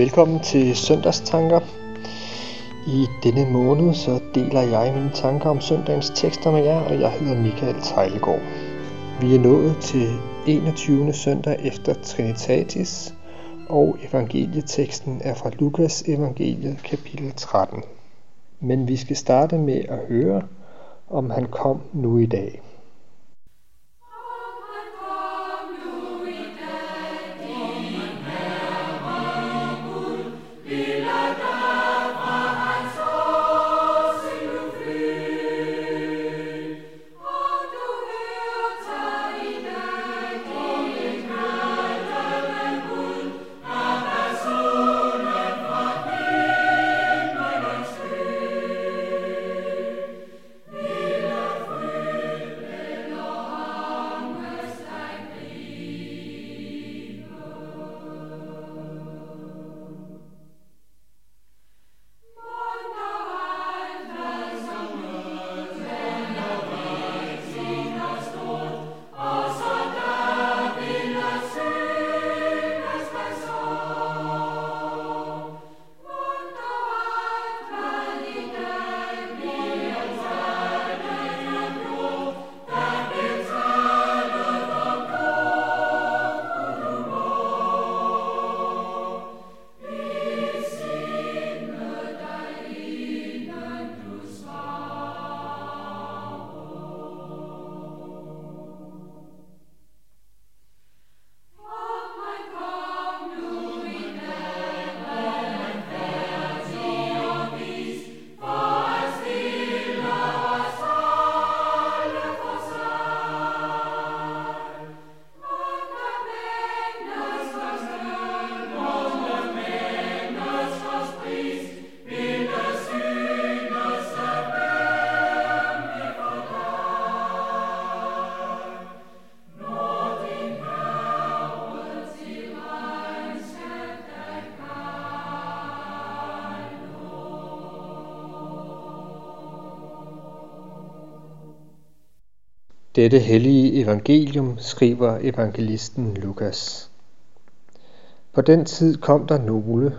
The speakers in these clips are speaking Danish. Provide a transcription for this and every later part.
Velkommen til Søndagstanker. I denne måned så deler jeg mine tanker om søndagens tekster med jer, og jeg hedder Michael Tejlegaard. Vi er nået til 21. søndag efter Trinitatis, og evangelieteksten er fra Lukas evangeliet kapitel 13. Men vi skal starte med at høre, om han kom nu i dag. Dette hellige evangelium skriver evangelisten Lukas. På den tid kom der nogle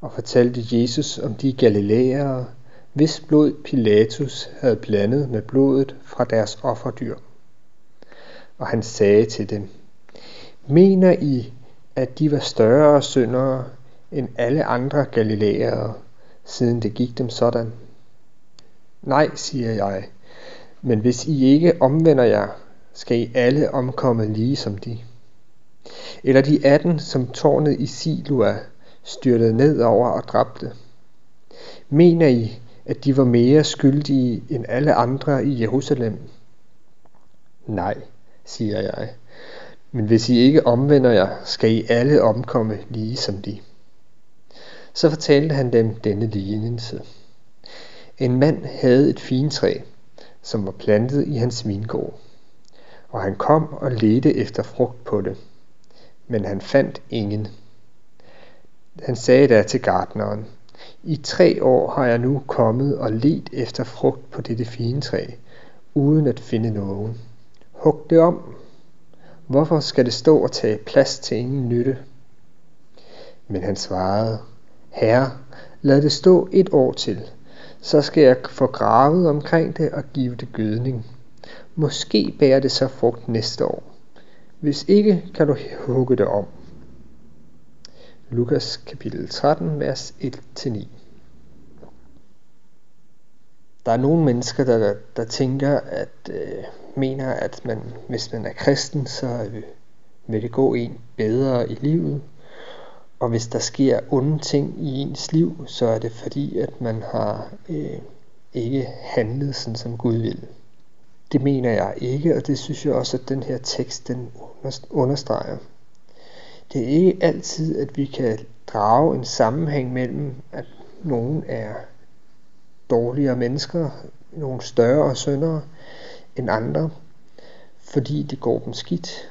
og fortalte Jesus om de galilæere, hvis blod Pilatus havde blandet med blodet fra deres offerdyr. Og han sagde til dem, Mener I, at de var større syndere end alle andre galilæere, siden det gik dem sådan? Nej, siger jeg, men hvis I ikke omvender jer, skal I alle omkomme lige som de. Eller de 18, som tårnet i Siloa styrtede ned over og dræbte. Mener I, at de var mere skyldige end alle andre i Jerusalem? Nej, siger jeg. Men hvis I ikke omvender jer, skal I alle omkomme lige som de. Så fortalte han dem denne lignelse. En mand havde et fintræ, som var plantet i hans vingård. Og han kom og ledte efter frugt på det, men han fandt ingen. Han sagde da til gartneren, i tre år har jeg nu kommet og let efter frugt på dette fine træ, uden at finde nogen. Hug det om. Hvorfor skal det stå og tage plads til ingen nytte? Men han svarede, Herre, lad det stå et år til, så skal jeg få gravet omkring det og give det gødning. Måske bærer det så frugt næste år. Hvis ikke, kan du hugge det om. Lukas kapitel 13, vers 1-9 Der er nogle mennesker, der, der tænker, at øh, mener, at man, hvis man er kristen, så øh, vil det gå en bedre i livet. Og hvis der sker onde ting i ens liv, så er det fordi, at man har øh, ikke handlet sådan, som Gud vil. Det mener jeg ikke, og det synes jeg også, at den her tekst den understreger. Det er ikke altid, at vi kan drage en sammenhæng mellem, at nogen er dårligere mennesker, nogle større syndere end andre, fordi det går dem skidt.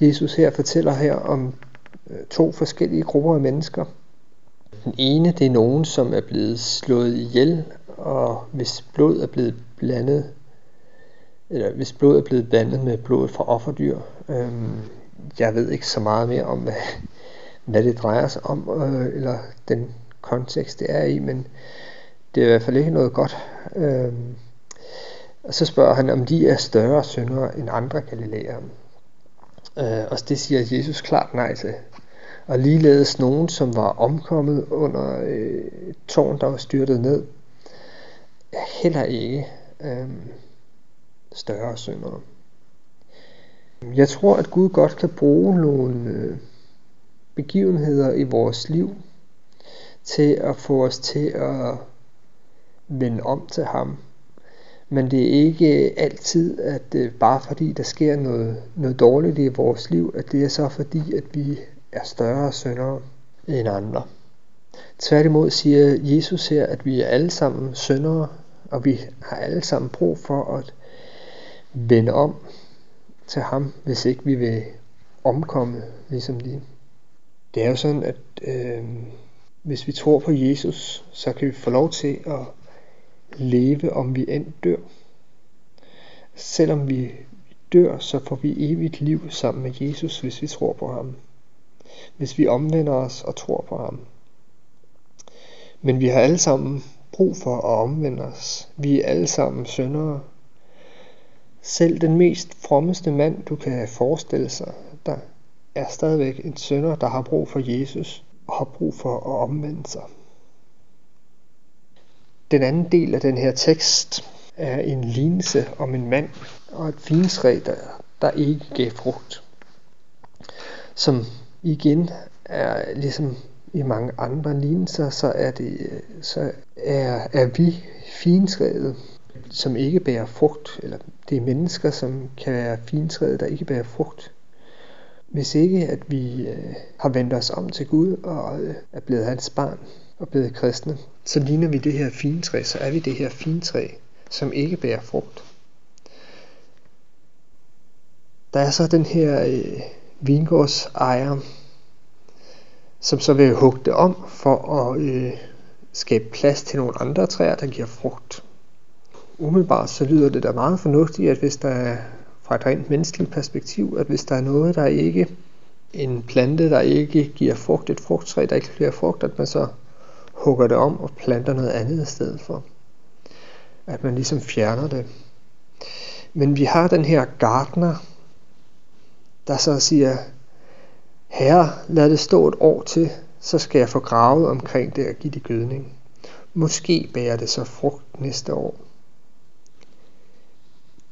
Jesus her fortæller her om Øh, to forskellige grupper af mennesker. Den ene, det er nogen, som er blevet slået ihjel, og hvis blod er blevet blandet, eller hvis blod er blevet blandet med blod fra offerdyr. Øhm, jeg ved ikke så meget mere om, hvad, hvad det drejer sig om, øh, eller den kontekst, det er i, men det er i hvert fald ikke noget godt. Øhm, og så spørger han, om de er større syndere end andre galilæere. Øh, og det siger Jesus klart nej til. Og ligeledes nogen, som var omkommet under øh, et tårn, der var styrtet ned, heller ikke øh, større syndere. Jeg tror, at Gud godt kan bruge nogle øh, begivenheder i vores liv til at få os til at vende om til ham. Men det er ikke altid, at øh, bare fordi der sker noget, noget dårligt i vores liv, at det er så fordi, at vi er større syndere end andre. Tværtimod siger Jesus her, at vi er alle sammen syndere, og vi har alle sammen brug for at vende om til ham, hvis ikke vi vil omkomme, ligesom de. Det er jo sådan, at øh, hvis vi tror på Jesus, så kan vi få lov til at leve, om vi end dør. Selvom vi dør, så får vi evigt liv sammen med Jesus, hvis vi tror på ham. Hvis vi omvender os og tror på ham. Men vi har alle sammen brug for at omvende os. Vi er alle sammen syndere. Selv den mest frommeste mand, du kan forestille sig, der er stadigvæk en synder, der har brug for Jesus og har brug for at omvende sig. Den anden del af den her tekst er en lignelse om en mand og et finsræ, der, der ikke gav frugt. Som igen er ligesom i mange andre lignelser, så er, det, så er, er vi fintræet, som ikke bærer frugt, eller det er mennesker, som kan være fintræet, der ikke bærer frugt. Hvis ikke at vi øh, har vendt os om til Gud og øh, er blevet hans barn og blevet kristne, så ligner vi det her fintræ, så er vi det her fintræ, som ikke bærer frugt. Der er så den her øh, vingårdsejer, som så vil hugge det om for at øh, skabe plads til nogle andre træer, der giver frugt. Umiddelbart så lyder det da meget fornuftigt, at hvis der er fra et rent menneskeligt perspektiv, at hvis der er noget, der ikke en plante, der ikke giver frugt, et frugttræ, der ikke giver frugt, at man så hugger det om og planter noget andet i stedet for. At man ligesom fjerner det. Men vi har den her gartner, der så siger, Herre, lad det stå et år til, så skal jeg få gravet omkring det og give det gødning. Måske bærer det så frugt næste år.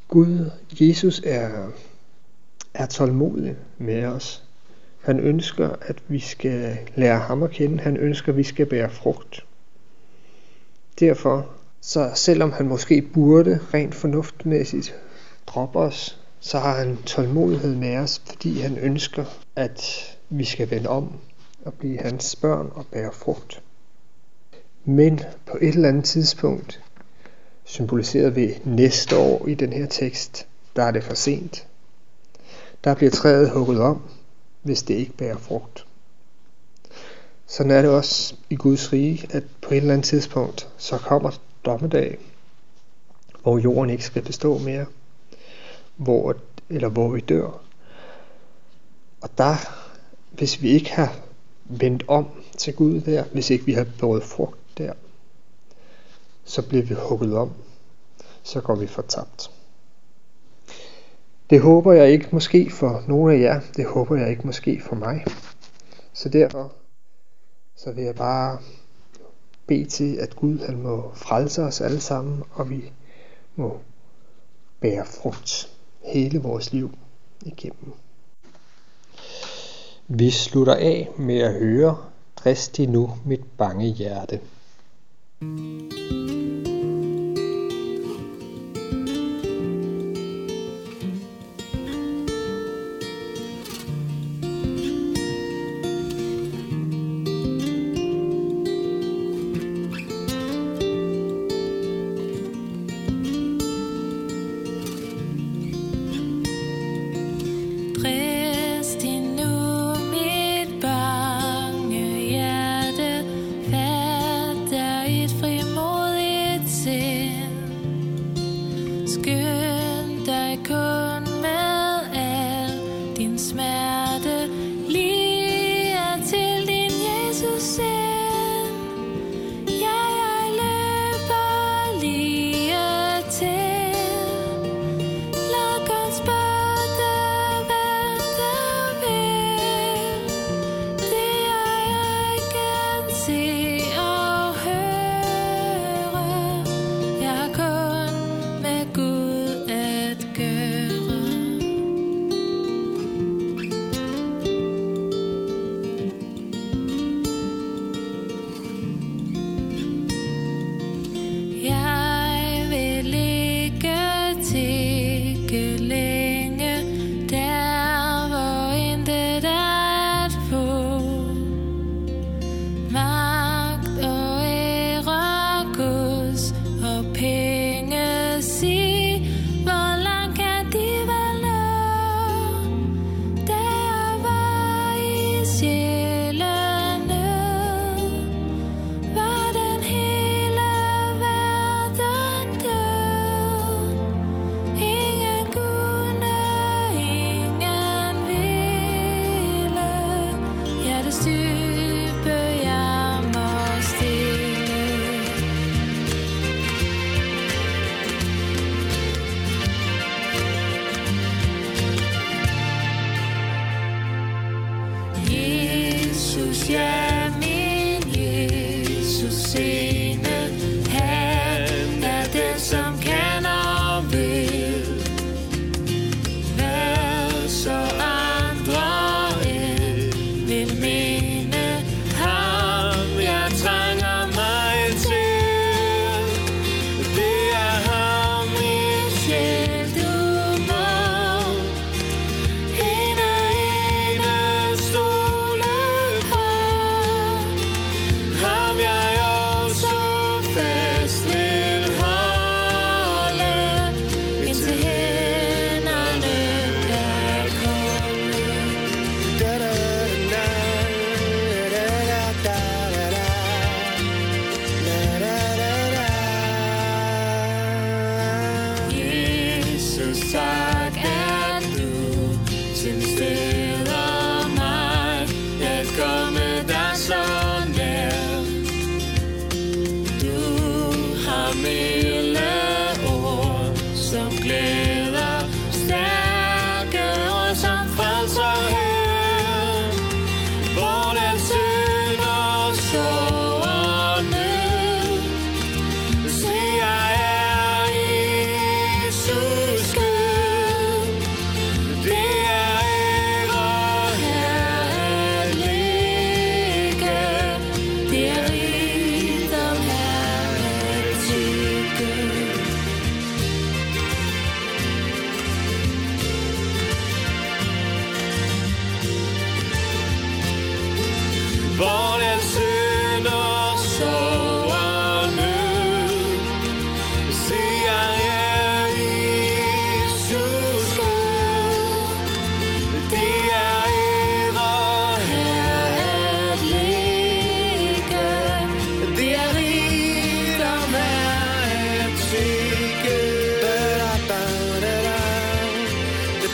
Gud, Jesus er, er tålmodig med os. Han ønsker, at vi skal lære ham at kende. Han ønsker, at vi skal bære frugt. Derfor, så selvom han måske burde rent fornuftmæssigt droppe os, så har han tålmodighed med os, fordi han ønsker, at vi skal vende om og blive hans børn og bære frugt. Men på et eller andet tidspunkt, symboliseret ved næste år i den her tekst, der er det for sent. Der bliver træet hugget om, hvis det ikke bærer frugt. Sådan er det også i Guds rige, at på et eller andet tidspunkt, så kommer dommedag, hvor jorden ikke skal bestå mere, hvor, eller hvor vi dør. Og der, hvis vi ikke har vendt om til Gud der, hvis ikke vi har båret frugt der, så bliver vi hugget om. Så går vi fortabt. Det håber jeg ikke måske for nogle af jer. Det håber jeg ikke måske for mig. Så derfor så vil jeg bare bede til, at Gud han må frelse os alle sammen, og vi må bære frugt hele vores liv igennem. Vi slutter af med at høre Dristi nu mit bange hjerte. thank you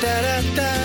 da da da